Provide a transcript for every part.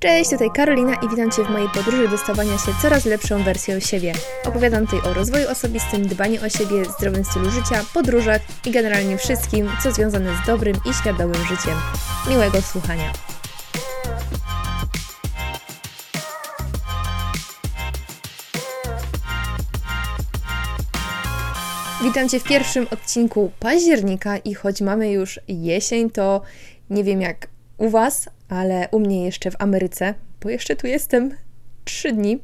Cześć, tutaj Karolina i witam Cię w mojej podróży do stawania się coraz lepszą wersją siebie. Opowiadam tutaj o rozwoju osobistym, dbaniu o siebie, zdrowym stylu życia, podróżach i generalnie wszystkim, co związane z dobrym i świadomym życiem. Miłego słuchania. Witam Cię w pierwszym odcinku października i choć mamy już jesień, to nie wiem jak u Was, ale u mnie jeszcze w Ameryce, bo jeszcze tu jestem trzy dni,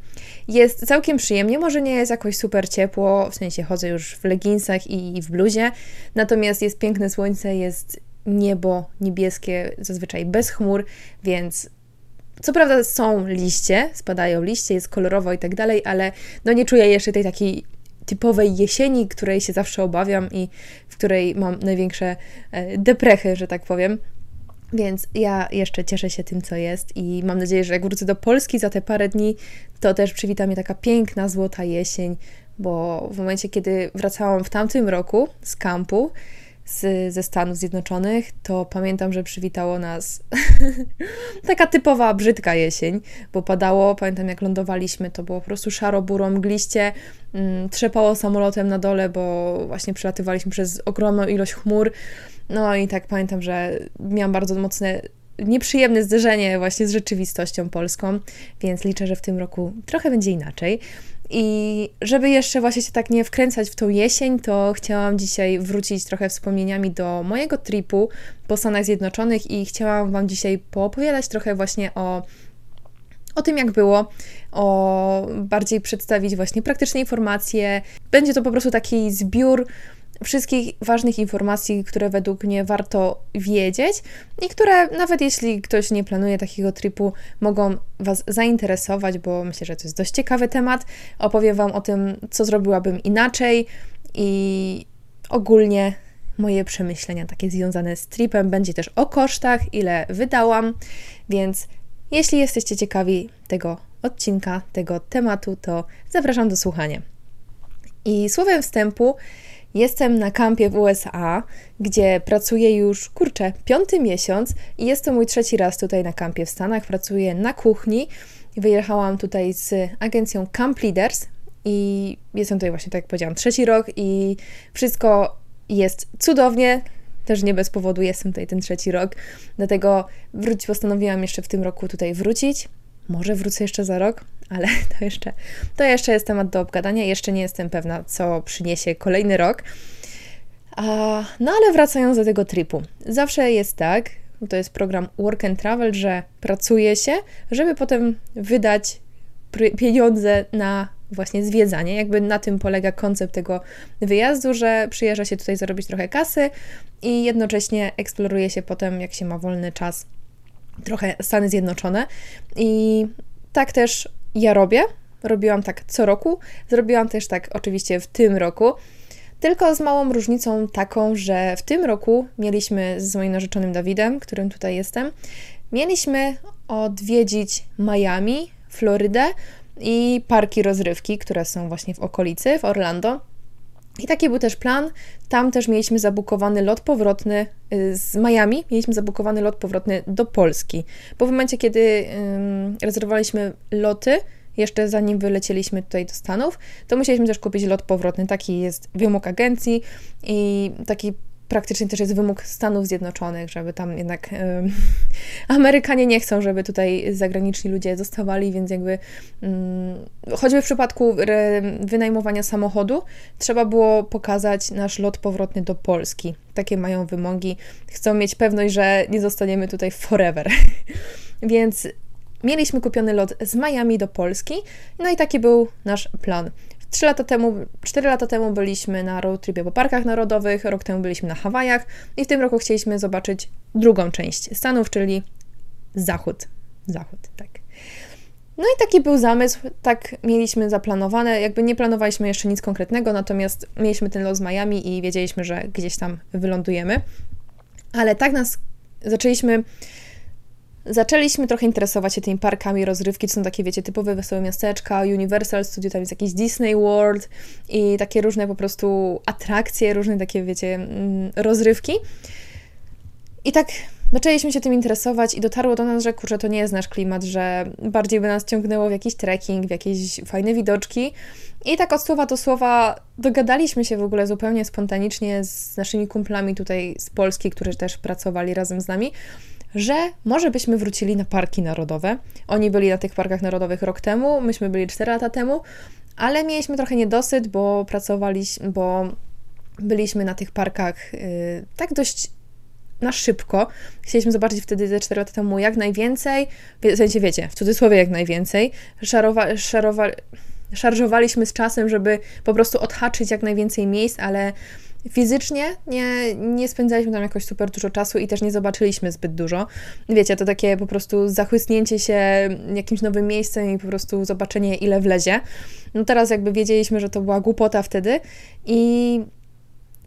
jest całkiem przyjemnie. Może nie jest jakoś super ciepło, w sensie chodzę już w leginsach i w bluzie, natomiast jest piękne słońce, jest niebo niebieskie, zazwyczaj bez chmur, więc co prawda są liście, spadają liście, jest kolorowo i tak dalej, ale no nie czuję jeszcze tej takiej typowej jesieni, której się zawsze obawiam i w której mam największe e, deprechy, że tak powiem. Więc ja jeszcze cieszę się tym, co jest i mam nadzieję, że jak wrócę do Polski za te parę dni, to też przywita mnie taka piękna, złota jesień, bo w momencie, kiedy wracałam w tamtym roku z kampu, z, ze Stanów Zjednoczonych, to pamiętam, że przywitało nas taka typowa brzydka jesień, bo padało, pamiętam jak lądowaliśmy, to było po prostu szaro, buro, mgliście, mm, trzepało samolotem na dole, bo właśnie przelatywaliśmy przez ogromną ilość chmur, no i tak pamiętam, że miałam bardzo mocne nieprzyjemne zderzenie właśnie z rzeczywistością polską, więc liczę, że w tym roku trochę będzie inaczej. I żeby jeszcze właśnie się tak nie wkręcać w tą jesień, to chciałam dzisiaj wrócić trochę wspomnieniami do mojego tripu po Stanach Zjednoczonych i chciałam Wam dzisiaj poopowiadać trochę właśnie o o tym, jak było, o bardziej przedstawić właśnie praktyczne informacje. Będzie to po prostu taki zbiór wszystkich ważnych informacji, które według mnie warto wiedzieć i które nawet jeśli ktoś nie planuje takiego tripu, mogą Was zainteresować, bo myślę, że to jest dość ciekawy temat. Opowiem Wam o tym, co zrobiłabym inaczej i ogólnie moje przemyślenia takie związane z tripem. Będzie też o kosztach, ile wydałam, więc jeśli jesteście ciekawi tego odcinka, tego tematu, to zapraszam do słuchania. I słowem wstępu, Jestem na kampie w USA, gdzie pracuję już, kurczę, piąty miesiąc i jest to mój trzeci raz tutaj na kampie w Stanach. Pracuję na kuchni. Wyjechałam tutaj z agencją Camp Leaders i jestem tutaj właśnie, tak jak powiedziałam, trzeci rok i wszystko jest cudownie. Też nie bez powodu jestem tutaj ten trzeci rok, dlatego wróć, postanowiłam jeszcze w tym roku tutaj wrócić. Może wrócę jeszcze za rok, ale to jeszcze, to jeszcze jest temat do obgadania. Jeszcze nie jestem pewna, co przyniesie kolejny rok. A, no ale wracając do tego tripu. Zawsze jest tak, to jest program Work and Travel, że pracuje się, żeby potem wydać pieniądze na właśnie zwiedzanie. Jakby na tym polega koncept tego wyjazdu, że przyjeżdża się tutaj zarobić trochę kasy i jednocześnie eksploruje się potem, jak się ma wolny czas, trochę Stany Zjednoczone. I tak też ja robię. Robiłam tak co roku. Zrobiłam też tak oczywiście w tym roku. Tylko z małą różnicą taką, że w tym roku mieliśmy z moim narzeczonym Dawidem, którym tutaj jestem, mieliśmy odwiedzić Miami, Florydę i parki rozrywki, które są właśnie w okolicy, w Orlando. I taki był też plan. Tam też mieliśmy zabukowany lot powrotny y, z Miami, mieliśmy zabukowany lot powrotny do Polski. Bo w momencie, kiedy rezerwowaliśmy loty, jeszcze zanim wylecieliśmy tutaj do Stanów, to musieliśmy też kupić lot powrotny. Taki jest wymóg agencji i taki praktycznie też jest wymóg Stanów Zjednoczonych, żeby tam jednak Amerykanie nie chcą, żeby tutaj zagraniczni ludzie zostawali, więc jakby um, choćby w przypadku wynajmowania samochodu trzeba było pokazać nasz lot powrotny do Polski. Takie mają wymogi. Chcą mieć pewność, że nie zostaniemy tutaj forever. więc mieliśmy kupiony lot z Miami do Polski, no i taki był nasz plan. Trzy lata temu, cztery lata temu byliśmy na road tripie po parkach narodowych, rok temu byliśmy na Hawajach i w tym roku chcieliśmy zobaczyć drugą część Stanów, czyli zachód. Zachód, tak. No i taki był zamysł, tak mieliśmy zaplanowane, jakby nie planowaliśmy jeszcze nic konkretnego, natomiast mieliśmy ten lot z Miami i wiedzieliśmy, że gdzieś tam wylądujemy. Ale tak nas zaczęliśmy zaczęliśmy trochę interesować się tymi parkami rozrywki, to są takie, wiecie, typowe wesołe miasteczka, Universal Studio, tam jest jakiś Disney World i takie różne po prostu atrakcje, różne takie, wiecie, mm, rozrywki. I tak zaczęliśmy się tym interesować i dotarło do nas, że kurczę, to nie jest nasz klimat, że bardziej by nas ciągnęło w jakiś trekking, w jakieś fajne widoczki. I tak od słowa do słowa dogadaliśmy się w ogóle zupełnie spontanicznie z naszymi kumplami tutaj z Polski, którzy też pracowali razem z nami, że może byśmy wrócili na parki narodowe. Oni byli na tych parkach narodowych rok temu, myśmy byli 4 lata temu, ale mieliśmy trochę niedosyt, bo pracowaliśmy, bo byliśmy na tych parkach yy, tak dość na szybko. Chcieliśmy zobaczyć wtedy te 4 lata temu jak najwięcej, w sensie wiecie, w cudzysłowie jak najwięcej. Szarowa, szarowa, szarżowaliśmy z czasem, żeby po prostu odhaczyć jak najwięcej miejsc, ale fizycznie nie, nie spędzaliśmy tam jakoś super dużo czasu i też nie zobaczyliśmy zbyt dużo. Wiecie, to takie po prostu zachłysnięcie się jakimś nowym miejscem i po prostu zobaczenie, ile wlezie. No teraz jakby wiedzieliśmy, że to była głupota wtedy i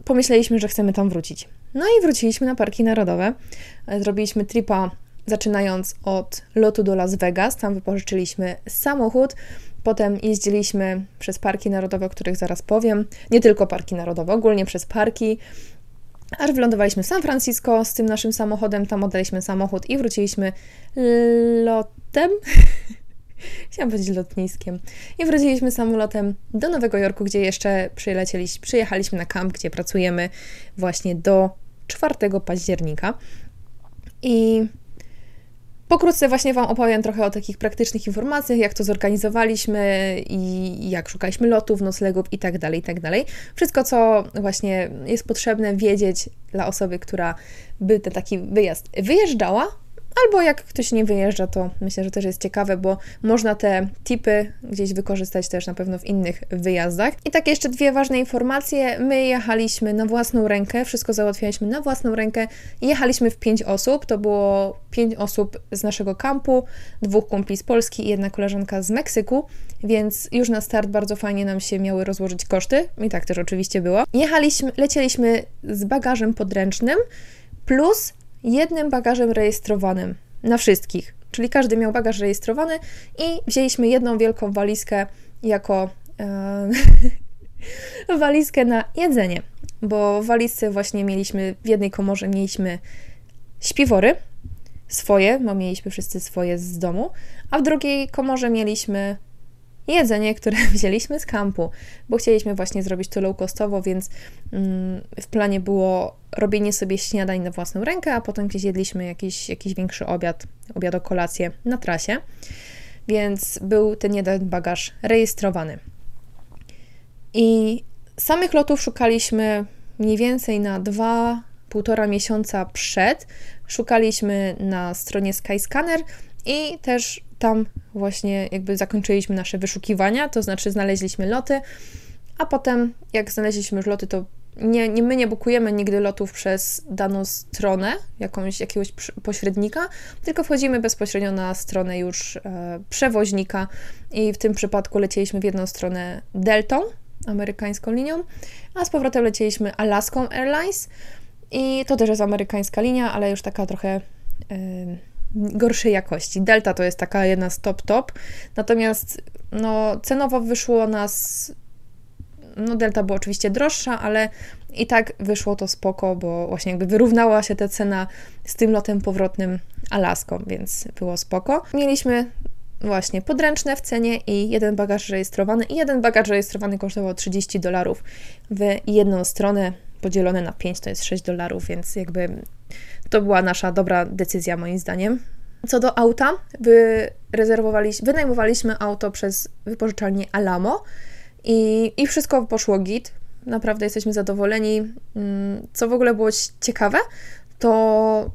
pomyśleliśmy, że chcemy tam wrócić. No i wróciliśmy na parki narodowe. Zrobiliśmy tripa zaczynając od lotu do Las Vegas. Tam wypożyczyliśmy samochód. Potem jeździliśmy przez parki narodowe, o których zaraz powiem. Nie tylko parki narodowe, ogólnie przez parki. Aż wylądowaliśmy w San Francisco z tym naszym samochodem. Tam oddaliśmy samochód i wróciliśmy lotem. Chciałam powiedzieć lotniskiem. I wróciliśmy samolotem do Nowego Jorku, gdzie jeszcze przyjechaliśmy na kamp, gdzie pracujemy właśnie do 4 października. I Pokrótce właśnie Wam opowiem trochę o takich praktycznych informacjach, jak to zorganizowaliśmy i jak szukaliśmy lotów, noclegów i tak dalej, i tak. Wszystko, co właśnie jest potrzebne wiedzieć dla osoby, która by ten taki wyjazd wyjeżdżała, Albo jak ktoś nie wyjeżdża, to myślę, że też jest ciekawe, bo można te tipy gdzieś wykorzystać też na pewno w innych wyjazdach. I tak jeszcze dwie ważne informacje. My jechaliśmy na własną rękę, wszystko załatwialiśmy na własną rękę. Jechaliśmy w pięć osób, to było pięć osób z naszego kampu, dwóch kumpli z Polski i jedna koleżanka z Meksyku, więc już na start bardzo fajnie nam się miały rozłożyć koszty. I tak też oczywiście było. Jechaliśmy, lecieliśmy z bagażem podręcznym plus jednym bagażem rejestrowanym na wszystkich. Czyli każdy miał bagaż rejestrowany i wzięliśmy jedną wielką walizkę jako e, walizkę na jedzenie, bo w walizce właśnie mieliśmy, w jednej komorze mieliśmy śpiwory swoje, bo mieliśmy wszyscy swoje z domu, a w drugiej komorze mieliśmy jedzenie, które wzięliśmy z kampu, bo chcieliśmy właśnie zrobić to low costowo, więc mm, w planie było robienie sobie śniadań na własną rękę, a potem gdzieś jedliśmy jakiś, jakiś większy obiad, obiad o kolację na trasie. Więc był ten jeden bagaż rejestrowany. I samych lotów szukaliśmy mniej więcej na dwa, półtora miesiąca przed. Szukaliśmy na stronie Skyscanner i też tam właśnie jakby zakończyliśmy nasze wyszukiwania, to znaczy znaleźliśmy loty, a potem jak znaleźliśmy już loty, to nie, nie, my nie bukujemy nigdy lotów przez daną stronę, jakąś, jakiegoś pośrednika, tylko wchodzimy bezpośrednio na stronę już e, przewoźnika i w tym przypadku lecieliśmy w jedną stronę Deltą, amerykańską linią, a z powrotem lecieliśmy Alaską Airlines i to też jest amerykańska linia, ale już taka trochę e, gorszej jakości. Delta to jest taka jedna z top top, natomiast no, cenowo wyszło nas no Delta była oczywiście droższa, ale i tak wyszło to spoko, bo właśnie jakby wyrównała się ta cena z tym lotem powrotnym Alaską, więc było spoko. Mieliśmy właśnie podręczne w cenie i jeden bagaż rejestrowany i jeden bagaż rejestrowany kosztował 30 dolarów w jedną stronę, podzielone na 5 to jest 6 dolarów, więc jakby to była nasza dobra decyzja moim zdaniem. Co do auta, wynajmowaliśmy auto przez wypożyczalnię Alamo i, i wszystko poszło git. Naprawdę jesteśmy zadowoleni. Mm, co w ogóle było ciekawe, to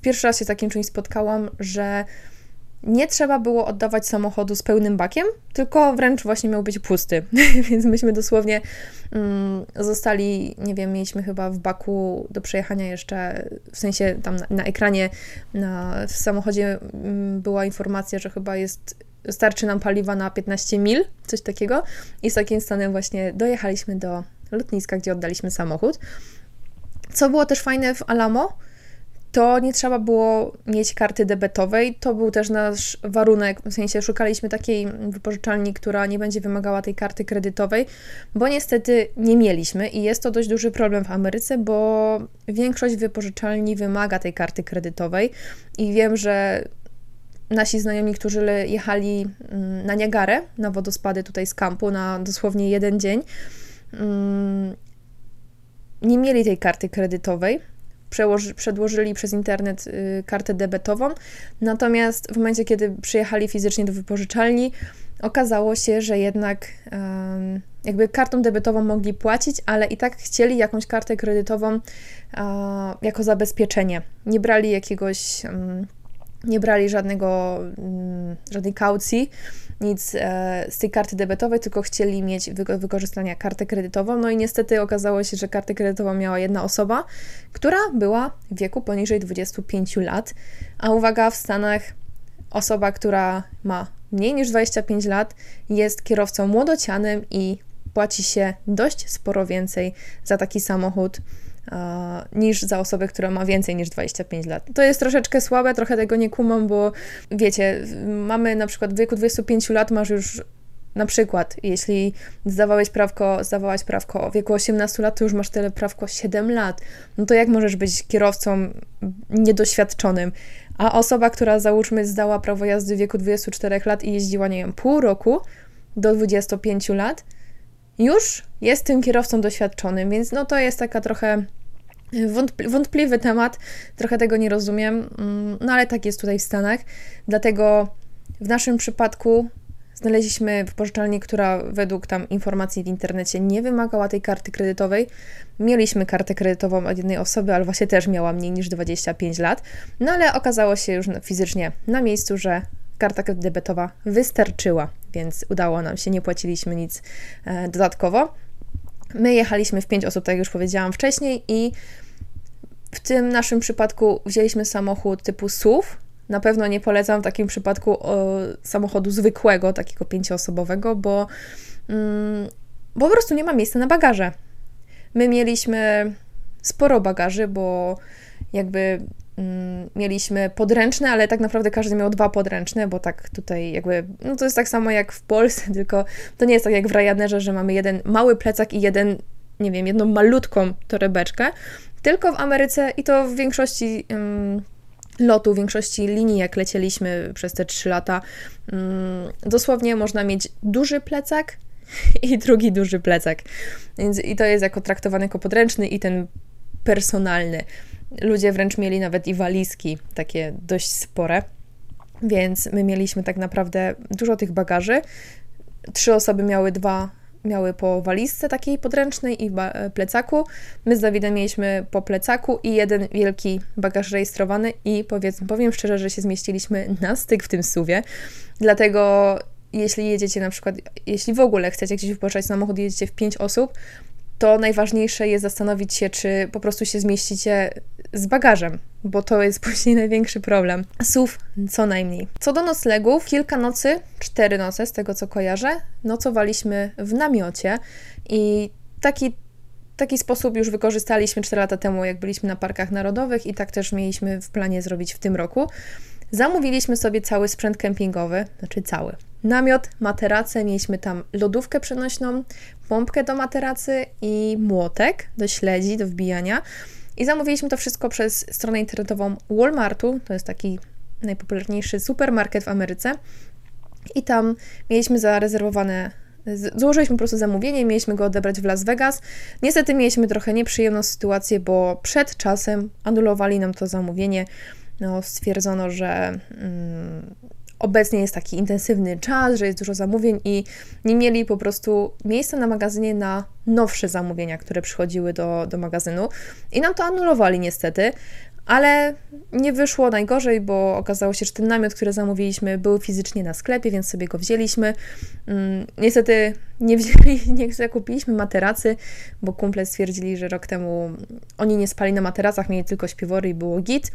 pierwszy raz się z takim czymś spotkałam, że nie trzeba było oddawać samochodu z pełnym bakiem, tylko wręcz właśnie miał być pusty. Więc myśmy dosłownie mm, zostali, nie wiem, mieliśmy chyba w baku do przejechania jeszcze, w sensie tam na, na ekranie na, w samochodzie mm, była informacja, że chyba jest starczy nam paliwa na 15 mil, coś takiego. I z takim stanem właśnie dojechaliśmy do lotniska, gdzie oddaliśmy samochód. Co było też fajne w Alamo, to nie trzeba było mieć karty debetowej. To był też nasz warunek, w sensie szukaliśmy takiej wypożyczalni, która nie będzie wymagała tej karty kredytowej, bo niestety nie mieliśmy i jest to dość duży problem w Ameryce, bo większość wypożyczalni wymaga tej karty kredytowej i wiem, że nasi znajomi, którzy jechali mm, na Niagarę, na wodospady tutaj z kampu na dosłownie jeden dzień, mm, nie mieli tej karty kredytowej przedłożyli przez internet y, kartę debetową. Natomiast w momencie, kiedy przyjechali fizycznie do wypożyczalni, okazało się, że jednak jakby kartą debetową mogli płacić, ale i tak chcieli jakąś kartę kredytową jako zabezpieczenie. Nie brali jakiegoś, nie brali żadnego, mm, żadnej kaucji nic e, z tej karty debetowej, tylko chcieli mieć wy wykorzystania kartę kredytową. No i niestety okazało się, że kartę kredytową miała jedna osoba, która była w wieku poniżej 25 lat. A uwaga, w Stanach osoba, która ma mniej niż 25 lat, jest kierowcą młodocianym i płaci się dość sporo więcej za taki samochód niż za osobę, która ma więcej niż 25 lat. To jest troszeczkę słabe, trochę tego nie kumam, bo wiecie, mamy na przykład w wieku 25 lat masz już na przykład, jeśli zdawałeś prawko, zdawałaś prawko w wieku 18 lat, to już masz tyle prawko 7 lat. No to jak możesz być kierowcą niedoświadczonym? A osoba, która załóżmy zdała prawo jazdy w wieku 24 lat i jeździła, nie wiem, pół roku do 25 lat, już jest tym kierowcą doświadczonym, więc no to jest taka trochę wątpliwy temat, trochę tego nie rozumiem, mm, no ale tak jest tutaj w Stanach. Dlatego w naszym przypadku znaleźliśmy wypożyczalnię, która według tam informacji w internecie nie wymagała tej karty kredytowej. Mieliśmy kartę kredytową od jednej osoby, ale właśnie też miała mniej niż 25 lat. No ale okazało się już fizycznie na miejscu, że karta debetowa wystarczyła, więc udało nam się, nie płaciliśmy nic e, dodatkowo. My jechaliśmy w pięć osób, tak jak już powiedziałam wcześniej, i w tym naszym przypadku wzięliśmy samochód typu SUV. Na pewno nie polecam w takim przypadku samochodu zwykłego, takiego pięcioosobowego, bo, mm, bo po prostu nie ma miejsca na bagaże. My mieliśmy sporo bagaży, bo jakby mieliśmy podręczne, ale tak naprawdę każdy miał dwa podręczne, bo tak tutaj jakby, no to jest tak samo jak w Polsce, tylko to nie jest tak jak w Ryanerze, że mamy jeden mały plecak i jeden, nie wiem, jedną malutką torebeczkę, tylko w Ameryce i to w większości um, lotu, w większości linii, jak lecieliśmy przez te trzy lata, um, dosłownie można mieć duży plecak i drugi duży plecak. Więc i to jest jako traktowany jako podręczny i ten personalny. Ludzie wręcz mieli nawet i walizki, takie dość spore. Więc my mieliśmy tak naprawdę dużo tych bagaży. Trzy osoby miały dwa, miały po walizce takiej podręcznej i plecaku. My z Dawidem mieliśmy po plecaku i jeden wielki bagaż rejestrowany i powiedzmy, powiem szczerze, że się zmieściliśmy na styk w tym suwie. Dlatego jeśli jedziecie na przykład, jeśli w ogóle chcecie gdzieś wypożyczać samochód, jedziecie w pięć osób, to najważniejsze jest zastanowić się, czy po prostu się zmieścicie z bagażem, bo to jest później największy problem. Słów co najmniej. Co do noclegów, kilka nocy, cztery noce z tego co kojarzę, nocowaliśmy w namiocie i taki taki sposób już wykorzystaliśmy 4 lata temu, jak byliśmy na parkach narodowych, i tak też mieliśmy w planie zrobić w tym roku. Zamówiliśmy sobie cały sprzęt kempingowy, znaczy cały. Namiot, materace, mieliśmy tam lodówkę przenośną, pompkę do materacy i młotek do śledzi, do wbijania. I zamówiliśmy to wszystko przez stronę internetową Walmartu, to jest taki najpopularniejszy supermarket w Ameryce. I tam mieliśmy zarezerwowane Złożyliśmy po prostu zamówienie, mieliśmy go odebrać w Las Vegas. Niestety mieliśmy trochę nieprzyjemną sytuację, bo przed czasem anulowali nam to zamówienie. No, stwierdzono, że mm, obecnie jest taki intensywny czas, że jest dużo zamówień i nie mieli po prostu miejsca na magazynie na nowsze zamówienia, które przychodziły do, do magazynu. I nam to anulowali niestety, ale nie wyszło najgorzej, bo okazało się, że ten namiot, który zamówiliśmy, był fizycznie na sklepie, więc sobie go wzięliśmy. Mm, niestety nie wzięli, nie zakupiliśmy materacy, bo kumple stwierdzili, że rok temu oni nie spali na materacach, mieli tylko śpiwory i było git,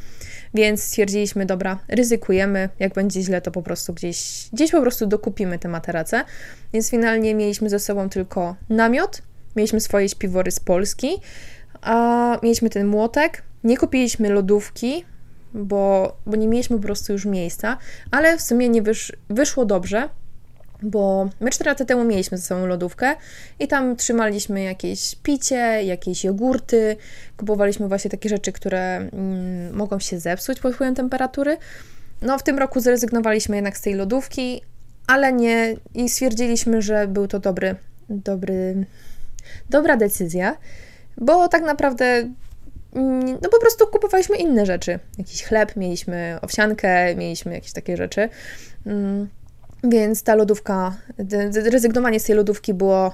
więc stwierdziliśmy, dobra, ryzykujemy, jak będzie źle, to po prostu gdzieś, gdzieś po prostu dokupimy te materace. Więc finalnie mieliśmy ze sobą tylko namiot, mieliśmy swoje śpiwory z Polski, a mieliśmy ten młotek. Nie kupiliśmy lodówki, bo, bo nie mieliśmy po prostu już miejsca, ale w sumie nie wysz, wyszło dobrze, bo my 4 lata temu mieliśmy ze sobą lodówkę i tam trzymaliśmy jakieś picie, jakieś jogurty, kupowaliśmy właśnie takie rzeczy, które mm, mogą się zepsuć pod wpływem temperatury. No w tym roku zrezygnowaliśmy jednak z tej lodówki, ale nie i stwierdziliśmy, że był to dobry, dobry, dobra decyzja, bo tak naprawdę mm, no po prostu kupowaliśmy inne rzeczy. Jakiś chleb, mieliśmy owsiankę, mieliśmy jakieś takie rzeczy. Mm, więc ta lodówka, rezygnowanie z tej lodówki było,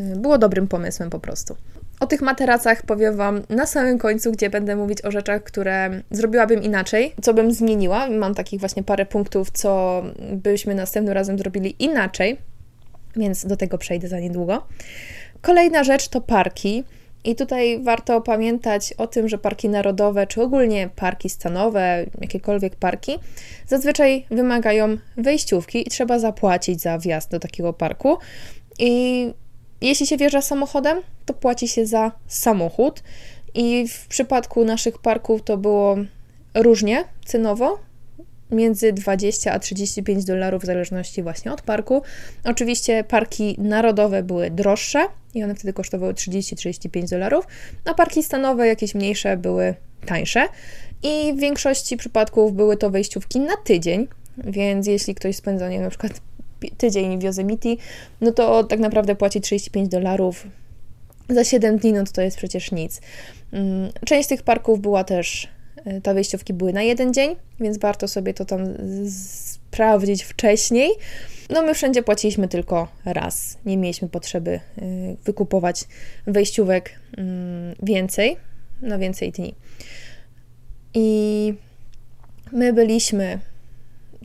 y, było dobrym pomysłem po prostu. O tych materacach powiem Wam na samym końcu, gdzie będę mówić o rzeczach, które zrobiłabym inaczej, co bym zmieniła. Mam takich właśnie parę punktów, co byśmy następnym razem zrobili inaczej, więc do tego przejdę za niedługo. Kolejna rzecz to parki. I tutaj warto pamiętać o tym, że parki narodowe, czy ogólnie parki stanowe, jakiekolwiek parki, zazwyczaj wymagają wejściówki i trzeba zapłacić za wjazd do takiego parku. I jeśli się wjeżdża samochodem, to płaci się za samochód. I w przypadku naszych parków to było różnie cenowo, między 20 a 35 dolarów w zależności właśnie od parku. Oczywiście parki narodowe były droższe i one wtedy kosztowały 30-35 dolarów, a parki stanowe, jakieś mniejsze, były tańsze. I w większości przypadków były to wejściówki na tydzień, więc jeśli ktoś spędza, nie na przykład tydzień w Yosemite, no to tak naprawdę płaci 35 dolarów za 7 dni, no to to jest przecież nic. Mm, część tych parków była też te wejściówki były na jeden dzień, więc warto sobie to tam sprawdzić wcześniej. No my wszędzie płaciliśmy tylko raz. Nie mieliśmy potrzeby e, wykupować wejściówek mm, więcej, na więcej dni. I my byliśmy,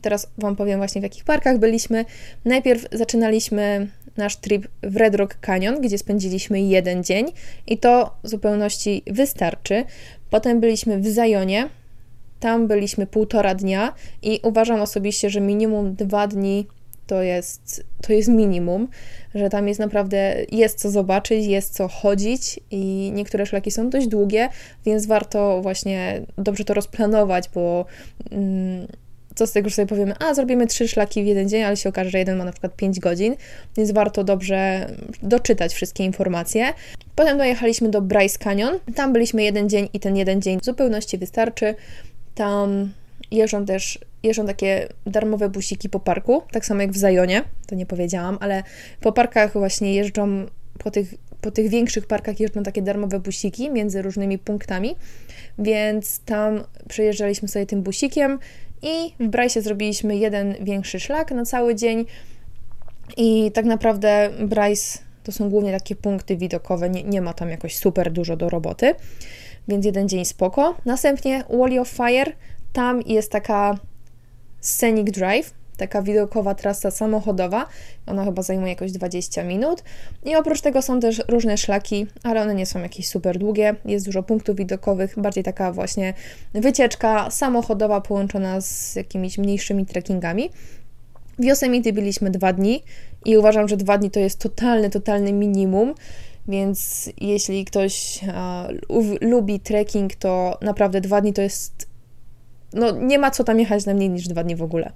teraz Wam powiem właśnie w jakich parkach byliśmy. Najpierw zaczynaliśmy nasz trip w Red Rock Canyon, gdzie spędziliśmy jeden dzień i to w zupełności wystarczy. Potem byliśmy w Zajonie, tam byliśmy półtora dnia i uważam osobiście, że minimum dwa dni to jest, to jest minimum, że tam jest naprawdę, jest co zobaczyć, jest co chodzić i niektóre szlaki są dość długie, więc warto właśnie dobrze to rozplanować, bo mm, co z tego, że sobie powiemy, a zrobimy trzy szlaki w jeden dzień, ale się okaże, że jeden ma na przykład 5 godzin, więc warto dobrze doczytać wszystkie informacje. Potem dojechaliśmy do Bryce Canyon. Tam byliśmy jeden dzień i ten jeden dzień w zupełności wystarczy. Tam jeżdżą też jeżdżą takie darmowe busiki po parku, tak samo jak w Zajonie, to nie powiedziałam, ale po parkach właśnie jeżdżą, po tych, po tych większych parkach jeżdżą takie darmowe busiki między różnymi punktami, więc tam przejeżdżaliśmy sobie tym busikiem i w Bryce zrobiliśmy jeden większy szlak na cały dzień. I tak naprawdę Bryce to są głównie takie punkty widokowe, nie, nie ma tam jakoś super dużo do roboty, więc jeden dzień spoko. Następnie Wall of Fire, tam jest taka scenic drive, taka widokowa trasa samochodowa. Ona chyba zajmuje jakoś 20 minut. I oprócz tego są też różne szlaki, ale one nie są jakieś super długie. Jest dużo punktów widokowych, bardziej taka właśnie wycieczka samochodowa połączona z jakimiś mniejszymi trekkingami. W Yosemite byliśmy dwa dni i uważam, że dwa dni to jest totalny, totalny minimum. Więc jeśli ktoś a, lubi trekking, to naprawdę dwa dni to jest. No, nie ma co tam jechać na mniej niż dwa dni w ogóle.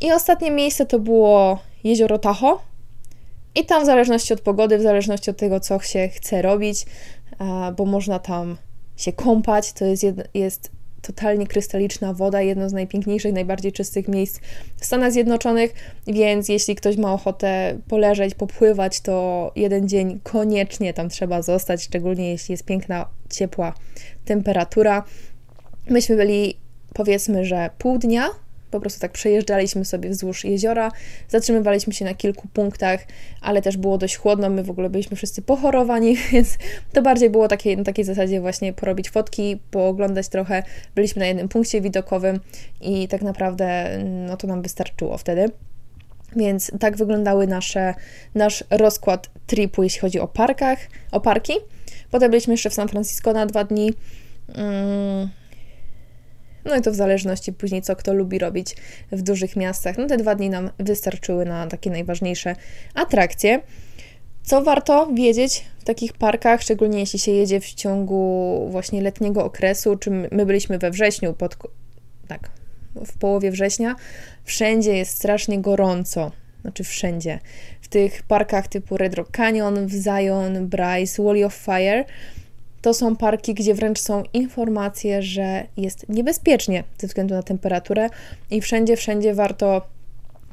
I ostatnie miejsce to było jezioro Tahoe. I tam w zależności od pogody, w zależności od tego, co się chce robić, bo można tam się kąpać, to jest, jest totalnie krystaliczna woda, jedno z najpiękniejszych, najbardziej czystych miejsc w Stanach Zjednoczonych, więc jeśli ktoś ma ochotę poleżeć, popływać, to jeden dzień koniecznie tam trzeba zostać, szczególnie jeśli jest piękna, ciepła temperatura. Myśmy byli powiedzmy, że pół dnia po prostu tak przejeżdżaliśmy sobie wzdłuż jeziora, zatrzymywaliśmy się na kilku punktach, ale też było dość chłodno, my w ogóle byliśmy wszyscy pochorowani, więc to bardziej było takie, na takiej zasadzie właśnie porobić fotki, pooglądać trochę. Byliśmy na jednym punkcie widokowym i tak naprawdę no to nam wystarczyło wtedy. Więc tak wyglądały nasze, nasz rozkład tripu, jeśli chodzi o parkach, o parki. Potem byliśmy jeszcze w San Francisco na dwa dni. Mm, no i to w zależności później, co kto lubi robić w dużych miastach. No te dwa dni nam wystarczyły na takie najważniejsze atrakcje. Co warto wiedzieć w takich parkach, szczególnie jeśli się jedzie w ciągu właśnie letniego okresu, czy my byliśmy we wrześniu, pod, tak, w połowie września, wszędzie jest strasznie gorąco. Znaczy wszędzie. W tych parkach typu Red Rock Canyon, Zion, Bryce, Wall of Fire to są parki, gdzie wręcz są informacje, że jest niebezpiecznie ze względu na temperaturę i wszędzie, wszędzie warto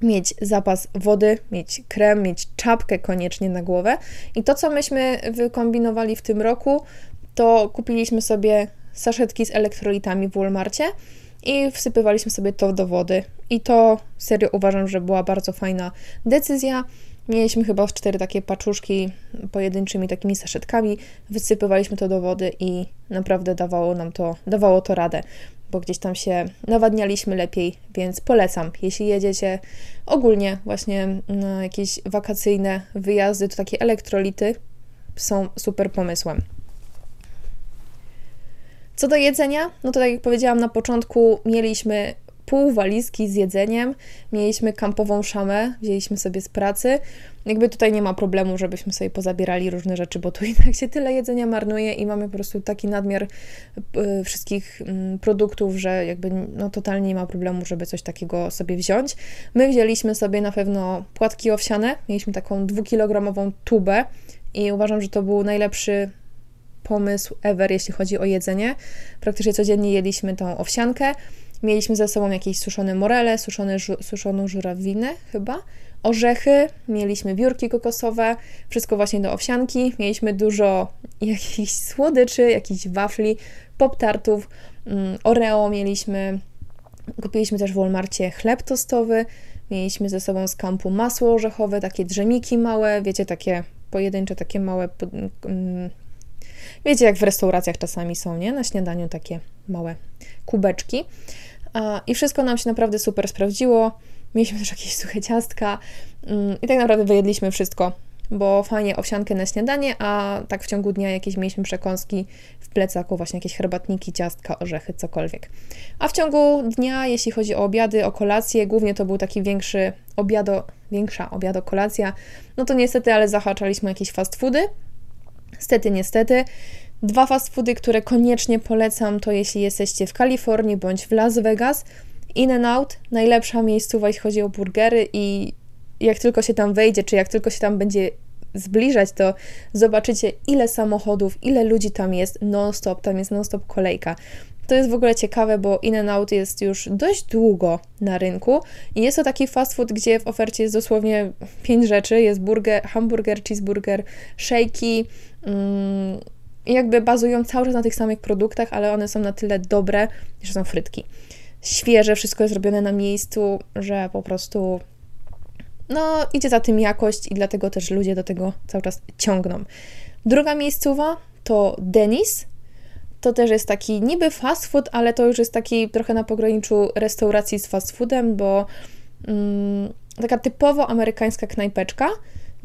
mieć zapas wody, mieć krem, mieć czapkę koniecznie na głowę. I to, co myśmy wykombinowali w tym roku, to kupiliśmy sobie saszetki z elektrolitami w Walmartie i wsypywaliśmy sobie to do wody. I to serio uważam, że była bardzo fajna decyzja. Mieliśmy chyba cztery takie paczuszki pojedynczymi takimi saszetkami, wysypywaliśmy to do wody i naprawdę dawało nam to, dawało to radę, bo gdzieś tam się nawadnialiśmy lepiej, więc polecam. Jeśli jedziecie ogólnie właśnie na jakieś wakacyjne wyjazdy, to takie elektrolity są super pomysłem. Co do jedzenia, no to tak jak powiedziałam na początku, mieliśmy pół walizki z jedzeniem, mieliśmy kampową szamę, wzięliśmy sobie z pracy. Jakby tutaj nie ma problemu, żebyśmy sobie pozabierali różne rzeczy, bo tu jednak się tyle jedzenia marnuje i mamy po prostu taki nadmiar e, wszystkich mm, produktów, że jakby no totalnie nie ma problemu, żeby coś takiego sobie wziąć. My wzięliśmy sobie na pewno płatki owsiane, mieliśmy taką dwukilogramową tubę i uważam, że to był najlepszy pomysł ever, jeśli chodzi o jedzenie. Praktycznie codziennie jedliśmy tą owsiankę. Mieliśmy ze sobą jakieś suszone morele, suszone, suszoną żurawinę chyba, orzechy, mieliśmy wiórki kokosowe, wszystko właśnie do owsianki. Mieliśmy dużo jakichś słodyczy, jakichś wafli, pop-tartów, mm, Oreo mieliśmy. Kupiliśmy też w Walmarcie chleb tostowy, mieliśmy ze sobą z kampu masło orzechowe, takie drzemiki małe, wiecie, takie pojedyncze, takie małe mm, Wiecie, jak w restauracjach czasami są, nie? Na śniadaniu takie małe kubeczki. I wszystko nam się naprawdę super sprawdziło. Mieliśmy też jakieś suche ciastka mm, i tak naprawdę wyjedliśmy wszystko, bo fajnie owsiankę na śniadanie, a tak w ciągu dnia jakieś mieliśmy przekąski w plecaku, właśnie jakieś herbatniki, ciastka, orzechy, cokolwiek. A w ciągu dnia, jeśli chodzi o obiady, o kolację, głównie to był taki większy obiado, większa obiado kolacja, no to niestety, ale zahaczaliśmy jakieś fast foody, Stety, niestety. Dwa fast foody, które koniecznie polecam, to jeśli jesteście w Kalifornii bądź w Las Vegas. In and Out, najlepsza miejscowa, jeśli chodzi o burgery i jak tylko się tam wejdzie, czy jak tylko się tam będzie zbliżać, to zobaczycie ile samochodów, ile ludzi tam jest non-stop, tam jest non-stop kolejka. To jest w ogóle ciekawe, bo In-N-Out jest już dość długo na rynku i jest to taki fast food, gdzie w ofercie jest dosłownie pięć rzeczy. Jest burger, hamburger, cheeseburger, shaky, mm, jakby bazują cały czas na tych samych produktach, ale one są na tyle dobre, że są frytki. Świeże, wszystko jest robione na miejscu, że po prostu no, idzie za tym jakość i dlatego też ludzie do tego cały czas ciągną. Druga miejscowa to Denis to też jest taki niby fast food, ale to już jest taki trochę na pograniczu restauracji z fast foodem, bo mm, taka typowo amerykańska knajpeczka,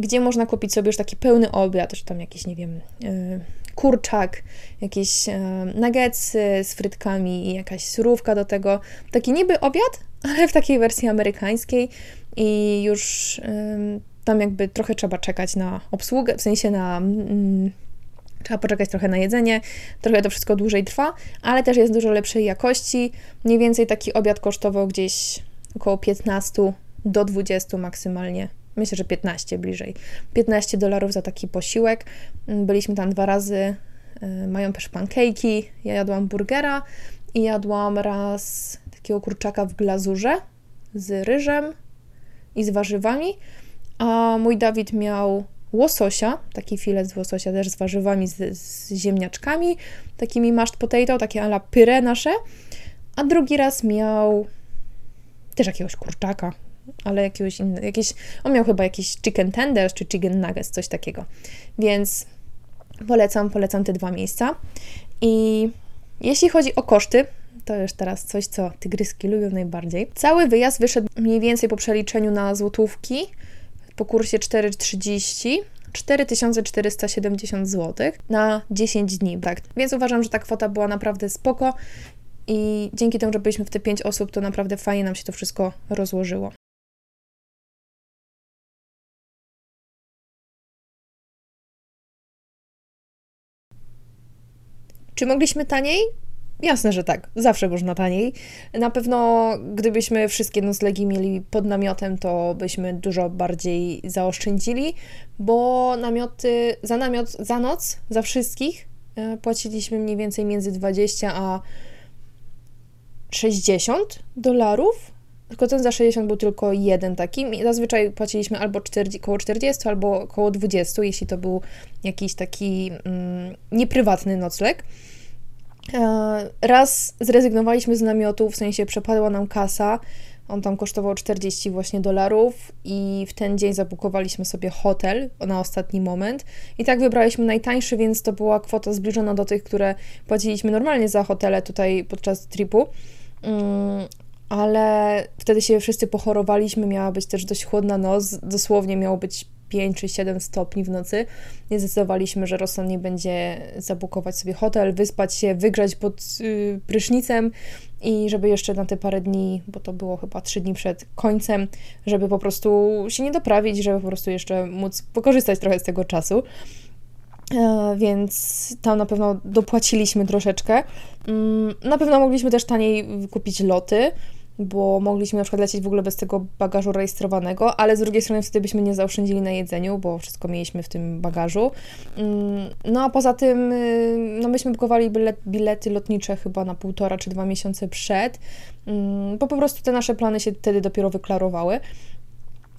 gdzie można kupić sobie już taki pełny obiad, że tam jakiś, nie wiem, yy, kurczak, jakieś yy, nuggetsy z frytkami i jakaś surówka do tego. Taki niby obiad, ale w takiej wersji amerykańskiej i już yy, tam jakby trochę trzeba czekać na obsługę, w sensie na mm, Trzeba poczekać trochę na jedzenie, trochę to wszystko dłużej trwa, ale też jest dużo lepszej jakości. Mniej więcej taki obiad kosztował gdzieś około 15 do 20 maksymalnie. Myślę, że 15 bliżej. 15 dolarów za taki posiłek. Byliśmy tam dwa razy. Y, mają też pancake'i. Ja jadłam burgera i jadłam raz takiego kurczaka w glazurze z ryżem i z warzywami. A mój Dawid miał łososia, taki filet z łososia też z warzywami, z, z ziemniaczkami, takimi mashed potato, takie ala pyre nasze, a drugi raz miał też jakiegoś kurczaka, ale jakiegoś innego, on miał chyba jakiś chicken tenders czy chicken nuggets, coś takiego, więc polecam, polecam te dwa miejsca i jeśli chodzi o koszty, to już teraz coś, co tygryski lubią najbardziej. Cały wyjazd wyszedł mniej więcej po przeliczeniu na złotówki po kursie 4,30 4470 zł na 10 dni. Tak. Więc uważam, że ta kwota była naprawdę spoko i dzięki temu, że byliśmy w te 5 osób, to naprawdę fajnie nam się to wszystko rozłożyło. Czy mogliśmy taniej? Jasne, że tak. Zawsze można taniej. Na pewno, gdybyśmy wszystkie noclegi mieli pod namiotem, to byśmy dużo bardziej zaoszczędzili, bo namioty, za namiot, za noc, za wszystkich e, płaciliśmy mniej więcej między 20 a 60 dolarów. Tylko ten za 60 był tylko jeden taki. Zazwyczaj płaciliśmy albo 40, około 40, albo około 20, jeśli to był jakiś taki mm, nieprywatny nocleg. E, raz zrezygnowaliśmy z namiotu, w sensie przepadła nam kasa. On tam kosztował 40 właśnie dolarów i w ten dzień zabukowaliśmy sobie hotel na ostatni moment. I tak wybraliśmy najtańszy, więc to była kwota zbliżona do tych, które płaciliśmy normalnie za hotele tutaj podczas tripu. Mm, ale wtedy się wszyscy pochorowaliśmy, miała być też dość chłodna noc, dosłownie miało być 5 czy 7 stopni w nocy, nie zdecydowaliśmy, że rozsądnie będzie zabukować sobie hotel, wyspać się, wygrzać pod yy, prysznicem i żeby jeszcze na te parę dni, bo to było chyba 3 dni przed końcem, żeby po prostu się nie doprawić, żeby po prostu jeszcze móc pokorzystać trochę z tego czasu. E, więc tam na pewno dopłaciliśmy troszeczkę. Mm, na pewno mogliśmy też taniej kupić loty bo mogliśmy na przykład lecieć w ogóle bez tego bagażu rejestrowanego, ale z drugiej strony wtedy byśmy nie zaoszczędzili na jedzeniu, bo wszystko mieliśmy w tym bagażu. Mm, no a poza tym, y, no myśmy bukowali bilety lotnicze chyba na półtora czy dwa miesiące przed, mm, bo po prostu te nasze plany się wtedy dopiero wyklarowały.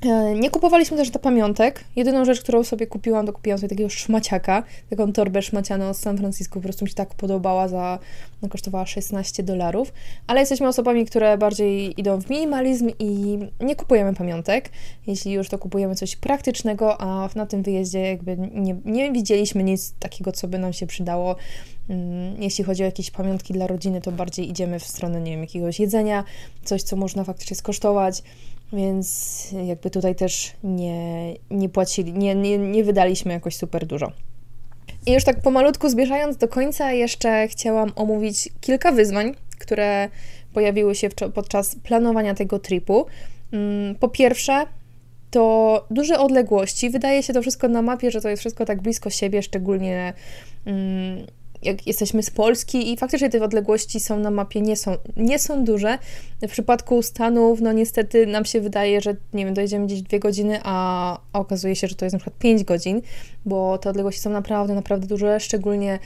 E, nie kupowaliśmy też do pamiątek. Jedyną rzecz, którą sobie kupiłam, to kupiłam sobie takiego szmaciaka, taką torbę szmacianą z San Francisco, po prostu mi się tak podobała, za, no, kosztowała 16 dolarów. Ale jesteśmy osobami, które bardziej idą w minimalizm i nie kupujemy pamiątek. Jeśli już, to kupujemy coś praktycznego, a na tym wyjeździe jakby nie, nie widzieliśmy nic takiego, co by nam się przydało. Mm, jeśli chodzi o jakieś pamiątki dla rodziny, to bardziej idziemy w stronę, nie wiem, jakiegoś jedzenia, coś, co można faktycznie skosztować. Więc jakby tutaj też nie, nie płacili, nie, nie, nie wydaliśmy jakoś super dużo. I już tak pomalutku zbierzając do końca, jeszcze chciałam omówić kilka wyzwań, które pojawiły się podczas planowania tego tripu. Mm, po pierwsze, to duże odległości. Wydaje się to wszystko na mapie, że to jest wszystko tak blisko siebie, szczególnie mm, jak jesteśmy z Polski i faktycznie te odległości są na mapie, nie są, nie są duże. W przypadku Stanów, no niestety nam się wydaje, że nie wiem, dojedziemy gdzieś dwie godziny, a, okazuje się, że to jest na przykład 5 godzin, bo te odległości są naprawdę, naprawdę duże, szczególnie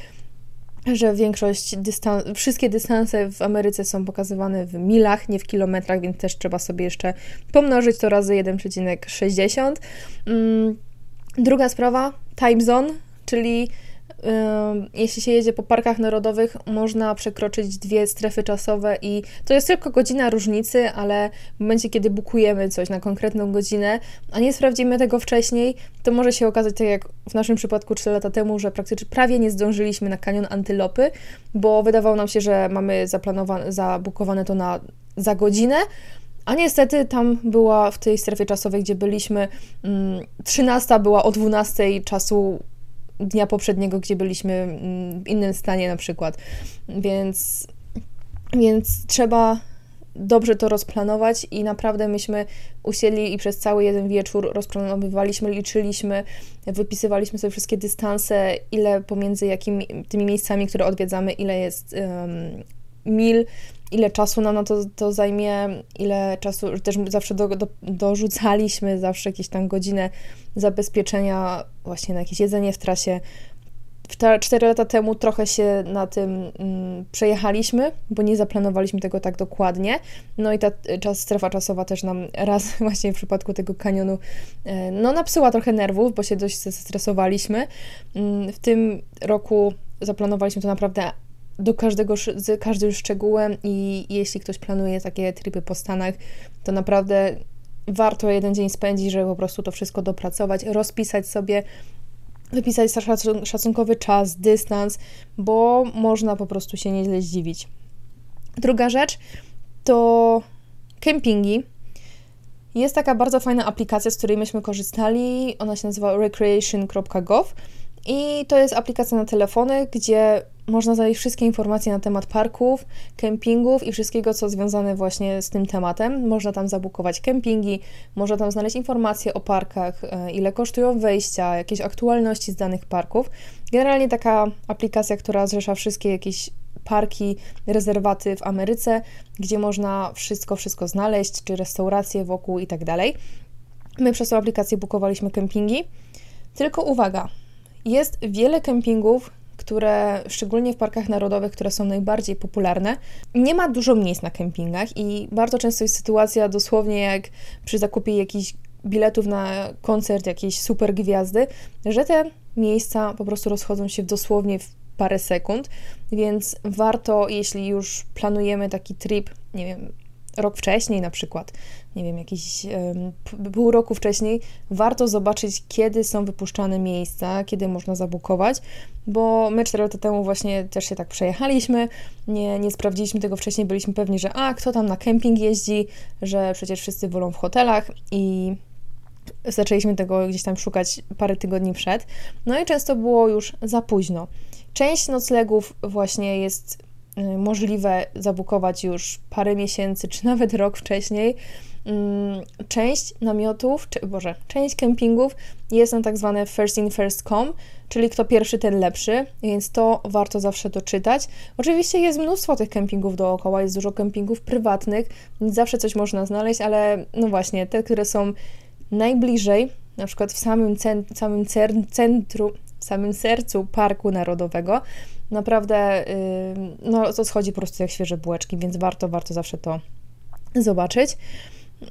że większość dystans, wszystkie dystanse w Ameryce są pokazywane w milach, nie w kilometrach, więc też trzeba sobie jeszcze pomnożyć to razy 1,60. Mm, druga sprawa, time zone, czyli jeśli się jedzie po parkach narodowych, można przekroczyć dwie strefy czasowe i to jest tylko godzina różnicy, ale w momencie, kiedy bukujemy coś na konkretną godzinę, a nie sprawdzimy tego wcześniej, to może się okazać, tak jak w naszym przypadku 3 lata temu, że praktycznie prawie nie zdążyliśmy na kanion Antylopy, bo wydawało nam się, że mamy zaplanowane, zabukowane to na za godzinę, a niestety tam była w tej strefie czasowej, gdzie byliśmy, 13 mm, była o 12 czasu dnia poprzedniego, gdzie byliśmy mm, w innym stanie na przykład. Więc, więc trzeba dobrze to rozplanować i naprawdę myśmy usiedli i przez cały jeden wieczór rozplanowywaliśmy, liczyliśmy, wypisywaliśmy sobie wszystkie dystanse, ile pomiędzy jakimi tymi miejscami, które odwiedzamy, ile jest um, mil, ile czasu nam na to, to zajmie, ile czasu, też zawsze do, do, dorzucaliśmy zawsze jakieś tam godzinę zabezpieczenia właśnie na jakieś jedzenie w trasie. Cztery lata temu trochę się na tym mm, przejechaliśmy, bo nie zaplanowaliśmy tego tak dokładnie. No i ta czas, strefa czasowa też nam raz właśnie w przypadku tego kanionu e, no napsyła trochę nerwów, bo się dość zestresowaliśmy. Mm, w tym roku zaplanowaliśmy to naprawdę do każdego, z każdym szczegółem i jeśli ktoś planuje takie tripy po Stanach, to naprawdę warto jeden dzień spędzić, żeby po prostu to wszystko dopracować, rozpisać sobie, wypisać szacunkowy czas, dystans, bo można po prostu się nieźle zdziwić. Druga rzecz to kempingi. Jest taka bardzo fajna aplikacja, z której myśmy korzystali. Ona się nazywa recreation.gov i to jest aplikacja na telefony, gdzie można znaleźć wszystkie informacje na temat parków, kempingów i wszystkiego, co związane właśnie z tym tematem. Można tam zabukować kempingi, można tam znaleźć informacje o parkach, e, ile kosztują wejścia, jakieś aktualności z danych parków. Generalnie taka aplikacja, która zrzesza wszystkie jakieś parki, rezerwaty w Ameryce, gdzie można wszystko, wszystko znaleźć, czy restauracje wokół i tak dalej. My przez tą aplikację bukowaliśmy kempingi. Tylko uwaga, jest wiele kempingów, które szczególnie w parkach narodowych, które są najbardziej popularne, nie ma dużo miejsc na kempingach i bardzo często jest sytuacja dosłownie jak przy zakupie jakichś biletów na koncert jakiejś super gwiazdy, że te miejsca po prostu rozchodzą się dosłownie w parę sekund, więc warto, jeśli już planujemy taki trip, nie wiem, rok wcześniej na przykład, nie wiem, jakiś pół roku wcześniej, warto zobaczyć, kiedy są wypuszczane miejsca, kiedy można zabukować, bo my cztery lata temu właśnie też się tak przejechaliśmy, nie, nie sprawdziliśmy tego wcześniej, byliśmy pewni, że a, kto tam na kemping jeździ, że przecież wszyscy wolą w hotelach i zaczęliśmy tego gdzieś tam szukać parę tygodni przed, no i często było już za późno. Część noclegów właśnie jest możliwe zabukować już parę miesięcy, czy nawet rok wcześniej. Mm, część namiotów, czy Boże, część kempingów jest na tak zwane first in, first come, czyli kto pierwszy, ten lepszy, więc to warto zawsze doczytać. Oczywiście jest mnóstwo tych kempingów dookoła, jest dużo kempingów prywatnych, więc zawsze coś można znaleźć, ale no właśnie, te, które są najbliżej, na przykład w samym, cent, samym centrum, w samym sercu Parku Narodowego, naprawdę no, to schodzi po prostu jak świeże bułeczki, więc warto, warto zawsze to zobaczyć.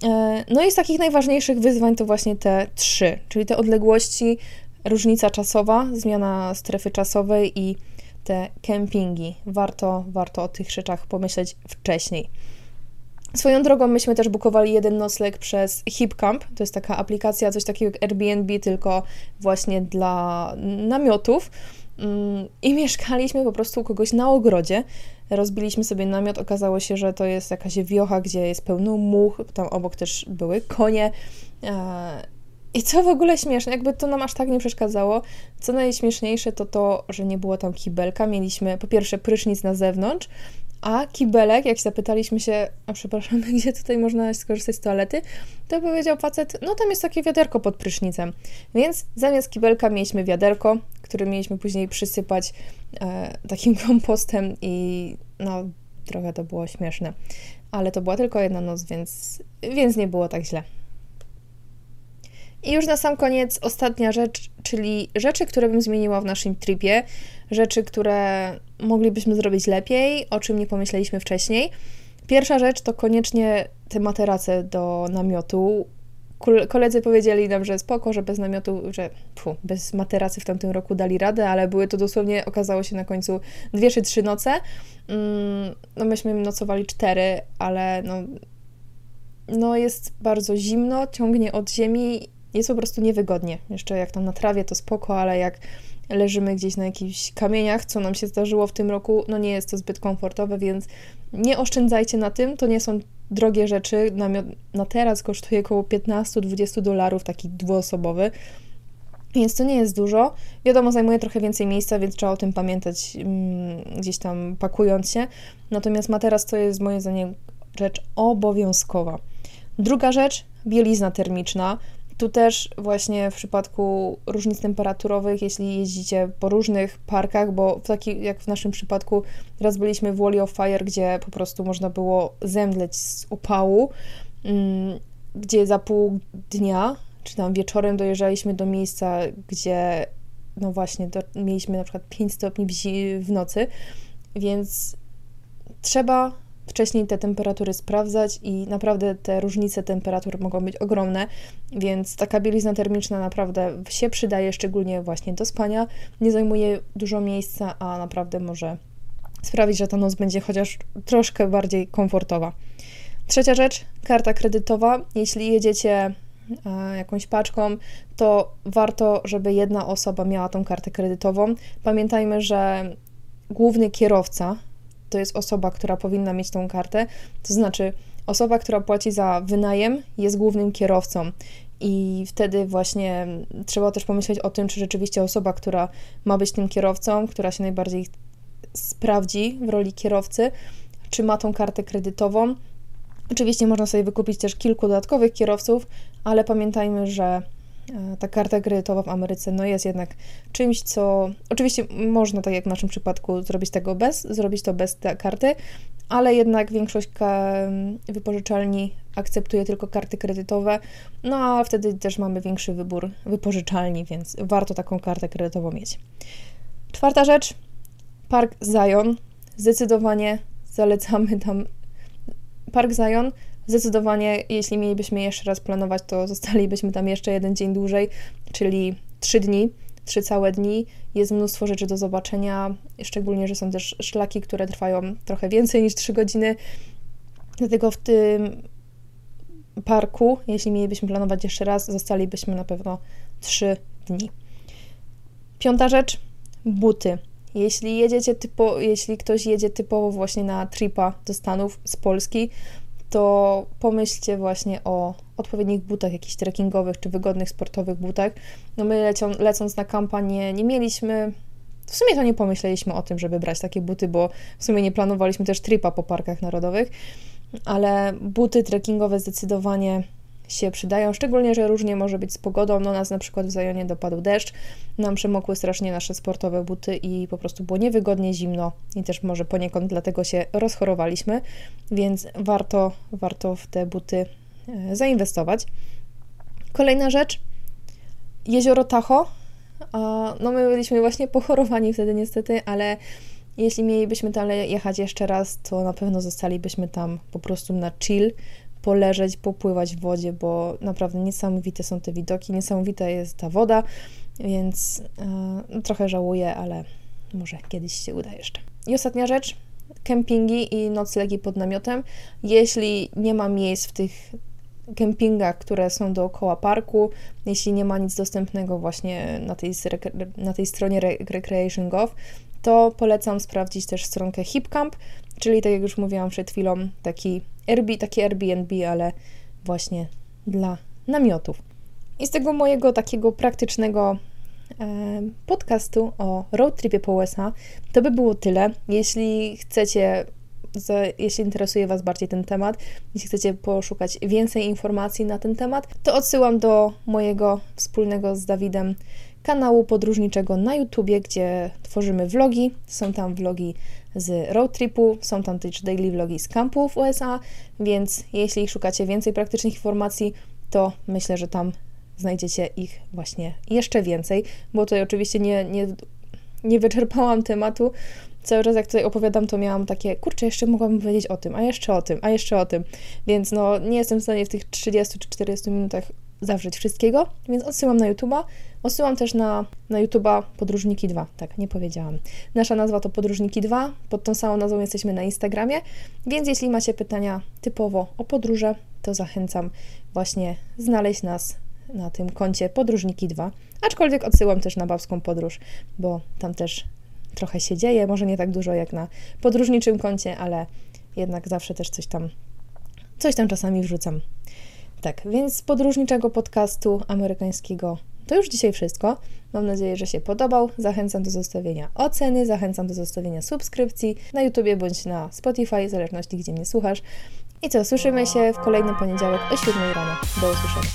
E, no i z takich najważniejszych wyzwań to właśnie te trzy, czyli te odległości, różnica czasowa, zmiana strefy czasowej i te kempingi. Warto, warto o tych rzeczach pomyśleć wcześniej. Swoją drogą myśmy też bukowali jeden nocleg przez HipCamp. To jest taka aplikacja, coś takiego jak Airbnb, tylko właśnie dla namiotów. I mieszkaliśmy po prostu u kogoś na ogrodzie. Rozbiliśmy sobie namiot. Okazało się, że to jest jakaś wiocha, gdzie jest pełno much. Tam obok też były konie. E, I co w ogóle śmieszne, jakby to nam aż tak nie przeszkadzało. Co najśmieszniejsze to to, że nie było tam kibelka. Mieliśmy po pierwsze prysznic na zewnątrz, a kibelek, jak zapytaliśmy się, a przepraszam, gdzie tutaj można skorzystać z toalety, to powiedział facet, no tam jest takie wiaderko pod prysznicem. Więc zamiast kibelka mieliśmy wiaderko, które mieliśmy później przysypać e, takim kompostem i no trochę to było śmieszne. Ale to była tylko jedna noc, więc, więc nie było tak źle. I już na sam koniec ostatnia rzecz, czyli rzeczy, które bym zmieniła w naszym tripie, rzeczy, które moglibyśmy zrobić lepiej, o czym nie pomyśleliśmy wcześniej. Pierwsza rzecz to koniecznie te materace do namiotu. Koledzy powiedzieli nam, że spoko, że bez namiotu, że pfu, bez materacy w tamtym roku dali radę, ale były to dosłownie, okazało się na końcu dwie czy trzy noce. Mm, no myśmy nocowali cztery, ale no, no jest bardzo zimno, ciągnie od ziemi jest po prostu niewygodnie. Jeszcze jak tam na trawie to spoko, ale jak leżymy gdzieś na jakichś kamieniach, co nam się zdarzyło w tym roku, no nie jest to zbyt komfortowe, więc nie oszczędzajcie na tym, to nie są drogie rzeczy. Na teraz kosztuje około 15-20 dolarów, taki dwuosobowy, więc to nie jest dużo. Wiadomo, zajmuje trochę więcej miejsca, więc trzeba o tym pamiętać mm, gdzieś tam pakując się. Natomiast materac to jest moim zdaniem rzecz obowiązkowa. Druga rzecz, bielizna termiczna. Tu też właśnie w przypadku różnic temperaturowych, jeśli jeździcie po różnych parkach, bo w taki, jak w naszym przypadku raz byliśmy w Wally of Fire, gdzie po prostu można było zemdleć z upału, mm, gdzie za pół dnia, czy tam wieczorem dojeżdżaliśmy do miejsca, gdzie no właśnie, do, mieliśmy na przykład 5 stopni w nocy, więc trzeba wcześniej te temperatury sprawdzać i naprawdę te różnice temperatur mogą być ogromne, więc taka bielizna termiczna naprawdę się przydaje, szczególnie właśnie do spania. Nie zajmuje dużo miejsca, a naprawdę może sprawić, że ta noc będzie chociaż troszkę bardziej komfortowa. Trzecia rzecz, karta kredytowa. Jeśli jedziecie e, jakąś paczką, to warto, żeby jedna osoba miała tą kartę kredytową. Pamiętajmy, że główny kierowca to jest osoba, która powinna mieć tą kartę. To znaczy, osoba, która płaci za wynajem, jest głównym kierowcą. I wtedy właśnie trzeba też pomyśleć o tym, czy rzeczywiście osoba, która ma być tym kierowcą, która się najbardziej sprawdzi w roli kierowcy, czy ma tą kartę kredytową. Oczywiście można sobie wykupić też kilku dodatkowych kierowców, ale pamiętajmy, że ta karta kredytowa w Ameryce no jest jednak czymś, co oczywiście można, tak jak w naszym przypadku, zrobić tego bez, zrobić to bez tej karty, ale jednak większość wypożyczalni akceptuje tylko karty kredytowe, no a wtedy też mamy większy wybór wypożyczalni, więc warto taką kartę kredytową mieć. Czwarta rzecz, Park Zion. Zdecydowanie zalecamy tam Park Zion. Zdecydowanie, jeśli mielibyśmy jeszcze raz planować, to zostalibyśmy tam jeszcze jeden dzień dłużej, czyli trzy dni, trzy całe dni. Jest mnóstwo rzeczy do zobaczenia, szczególnie, że są też szlaki, które trwają trochę więcej niż trzy godziny. Dlatego w tym parku, jeśli mielibyśmy planować jeszcze raz, zostalibyśmy na pewno trzy dni. Piąta rzecz, buty. Jeśli jedziecie typo, jeśli ktoś jedzie typowo właśnie na tripa do Stanów z Polski, to pomyślcie właśnie o odpowiednich butach, jakichś trekkingowych czy wygodnych sportowych butach. No my lecią, lecąc na kampanię nie mieliśmy, w sumie to nie pomyśleliśmy o tym, żeby brać takie buty, bo w sumie nie planowaliśmy też tripa po parkach narodowych, ale buty trekkingowe zdecydowanie się przydają, szczególnie, że różnie może być z pogodą. No nas na przykład w Zajonie dopadł deszcz, nam przemokły strasznie nasze sportowe buty i po prostu było niewygodnie, zimno i też może poniekąd dlatego się rozchorowaliśmy, więc warto, warto w te buty e, zainwestować. Kolejna rzecz, jezioro Tahoe. No my byliśmy właśnie pochorowani wtedy niestety, ale jeśli mielibyśmy tam jechać jeszcze raz, to na pewno zostalibyśmy tam po prostu na chill, poleżeć, popływać w wodzie, bo naprawdę niesamowite są te widoki, niesamowita jest ta woda, więc yy, trochę żałuję, ale może kiedyś się uda jeszcze. I ostatnia rzecz, kempingi i noclegi pod namiotem. Jeśli nie ma miejsc w tych kempingach, które są dookoła parku, jeśli nie ma nic dostępnego właśnie na tej, na tej stronie Recreation.gov, to polecam sprawdzić też stronkę HipCamp, czyli tak jak już mówiłam przed chwilą, taki, Airbnb, taki Airbnb, ale właśnie dla namiotów. I z tego mojego takiego praktycznego e, podcastu o road tripie po USA to by było tyle. Jeśli chcecie jeśli interesuje Was bardziej ten temat, jeśli chcecie poszukać więcej informacji na ten temat, to odsyłam do mojego wspólnego z Dawidem kanału podróżniczego na YouTubie, gdzie tworzymy vlogi. Są tam vlogi z road tripu, są tam też daily vlogi z kampów USA, więc jeśli szukacie więcej praktycznych informacji, to myślę, że tam znajdziecie ich właśnie jeszcze więcej, bo tutaj oczywiście nie, nie, nie wyczerpałam tematu. Cały czas jak tutaj opowiadam, to miałam takie, kurczę, jeszcze mogłabym powiedzieć o tym, a jeszcze o tym, a jeszcze o tym. Więc no, nie jestem w stanie w tych 30 czy 40 minutach zawrzeć wszystkiego, więc odsyłam na YouTube'a. Odsyłam też na, na YouTube'a Podróżniki 2. Tak, nie powiedziałam. Nasza nazwa to Podróżniki 2. Pod tą samą nazwą jesteśmy na Instagramie, więc jeśli macie pytania typowo o podróże, to zachęcam właśnie znaleźć nas na tym koncie Podróżniki 2. Aczkolwiek odsyłam też na babską podróż, bo tam też trochę się dzieje, może nie tak dużo jak na podróżniczym koncie, ale jednak zawsze też coś tam, coś tam czasami wrzucam. Tak, więc z podróżniczego podcastu amerykańskiego to już dzisiaj wszystko. Mam nadzieję, że się podobał. Zachęcam do zostawienia oceny, zachęcam do zostawienia subskrypcji na YouTubie bądź na Spotify, w zależności gdzie mnie słuchasz. I co, słyszymy się w kolejny poniedziałek o 7 rano. Do usłyszenia.